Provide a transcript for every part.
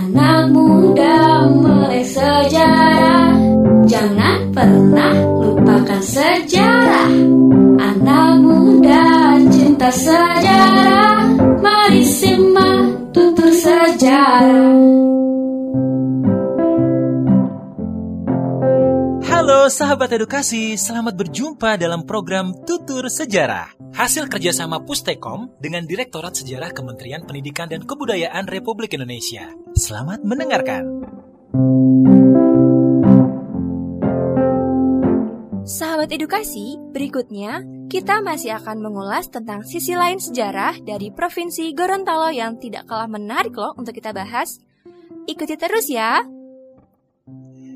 Anak muda melek sejarah. Jangan pernah lupakan sejarah. Anak muda cinta sejarah. Mari simak tutur sejarah. Halo sahabat edukasi, selamat berjumpa dalam program Tutur Sejarah. Hasil kerjasama Pustekom dengan Direktorat Sejarah Kementerian Pendidikan dan Kebudayaan Republik Indonesia. Selamat mendengarkan. Sahabat edukasi, berikutnya kita masih akan mengulas tentang sisi lain sejarah dari Provinsi Gorontalo yang tidak kalah menarik loh untuk kita bahas. Ikuti terus ya!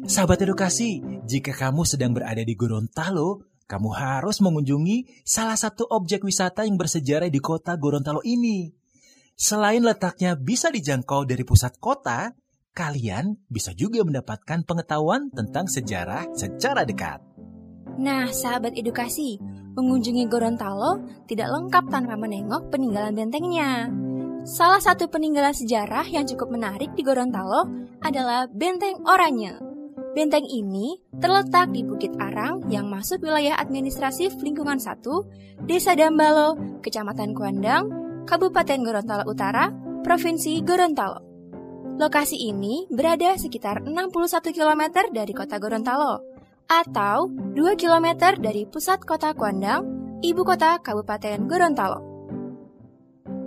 Sahabat edukasi, jika kamu sedang berada di Gorontalo, kamu harus mengunjungi salah satu objek wisata yang bersejarah di kota Gorontalo ini. Selain letaknya bisa dijangkau dari pusat kota, kalian bisa juga mendapatkan pengetahuan tentang sejarah secara dekat. Nah, sahabat edukasi, mengunjungi Gorontalo tidak lengkap tanpa menengok peninggalan bentengnya. Salah satu peninggalan sejarah yang cukup menarik di Gorontalo adalah Benteng Oranye. Benteng ini terletak di Bukit Arang yang masuk wilayah administratif lingkungan 1, Desa Dambalo, Kecamatan Kuandang, Kabupaten Gorontalo Utara, Provinsi Gorontalo. Lokasi ini berada sekitar 61 km dari kota Gorontalo, atau 2 km dari pusat kota Kuandang, ibu kota Kabupaten Gorontalo.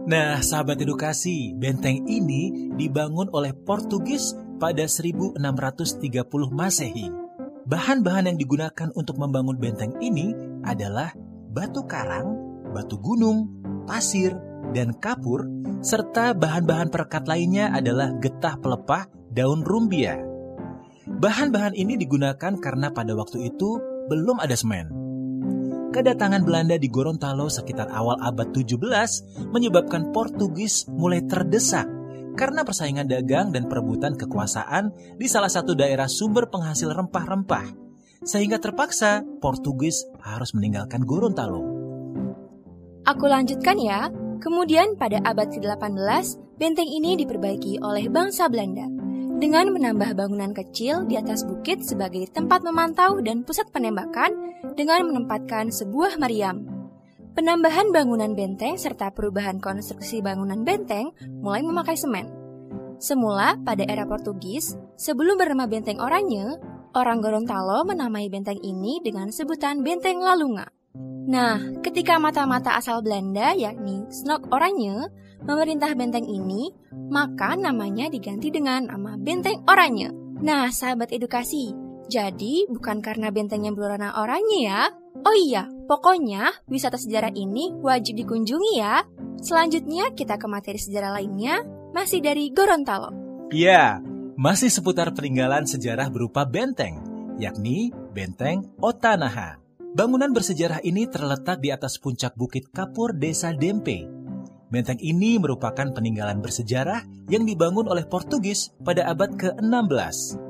Nah, sahabat edukasi, benteng ini dibangun oleh Portugis pada 1630 Masehi. Bahan-bahan yang digunakan untuk membangun benteng ini adalah batu karang, batu gunung, pasir, dan kapur, serta bahan-bahan perekat lainnya adalah getah pelepah daun rumbia. Bahan-bahan ini digunakan karena pada waktu itu belum ada semen. Kedatangan Belanda di Gorontalo sekitar awal abad 17 menyebabkan Portugis mulai terdesak karena persaingan dagang dan perebutan kekuasaan di salah satu daerah sumber penghasil rempah-rempah, sehingga terpaksa Portugis harus meninggalkan Gorontalo. Aku lanjutkan ya. Kemudian pada abad ke-18, benteng ini diperbaiki oleh bangsa Belanda dengan menambah bangunan kecil di atas bukit sebagai tempat memantau dan pusat penembakan dengan menempatkan sebuah meriam. Penambahan bangunan benteng serta perubahan konstruksi bangunan benteng mulai memakai semen. Semula pada era Portugis, sebelum bernama Benteng Oranye, orang Gorontalo menamai benteng ini dengan sebutan Benteng Lalunga. Nah, ketika mata-mata asal Belanda yakni Snok Oranye memerintah benteng ini, maka namanya diganti dengan nama Benteng Oranye. Nah, sahabat edukasi, jadi bukan karena bentengnya berwarna oranye ya, Oh iya, pokoknya wisata sejarah ini wajib dikunjungi ya. Selanjutnya kita ke materi sejarah lainnya, masih dari Gorontalo. Iya, masih seputar peninggalan sejarah berupa benteng, yakni Benteng Otanaha. Bangunan bersejarah ini terletak di atas puncak Bukit Kapur, Desa Dempe. Benteng ini merupakan peninggalan bersejarah yang dibangun oleh Portugis pada abad ke-16.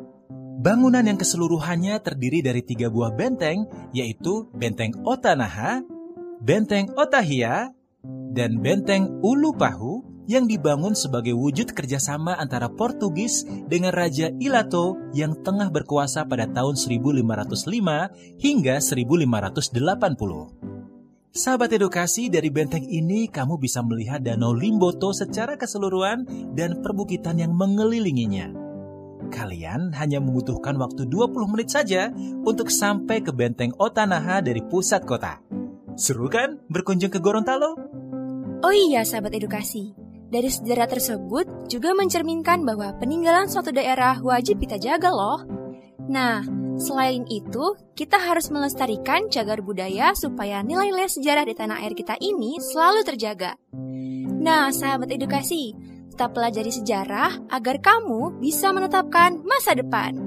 Bangunan yang keseluruhannya terdiri dari tiga buah benteng, yaitu Benteng Otanaha, Benteng Otahia, dan Benteng Ulupahu yang dibangun sebagai wujud kerjasama antara Portugis dengan Raja Ilato yang tengah berkuasa pada tahun 1505 hingga 1580. Sahabat edukasi, dari benteng ini kamu bisa melihat Danau Limboto secara keseluruhan dan perbukitan yang mengelilinginya. Kalian hanya membutuhkan waktu 20 menit saja untuk sampai ke benteng Otanaha dari pusat kota. Seru kan berkunjung ke Gorontalo? Oh iya sahabat edukasi, dari sejarah tersebut juga mencerminkan bahwa peninggalan suatu daerah wajib kita jaga loh. Nah, selain itu, kita harus melestarikan cagar budaya supaya nilai-nilai sejarah di tanah air kita ini selalu terjaga. Nah, sahabat edukasi, Tetap pelajari sejarah agar kamu bisa menetapkan masa depan.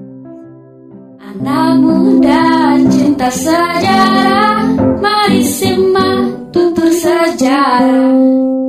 Anak muda cinta sejarah, mari simak tutur sejarah.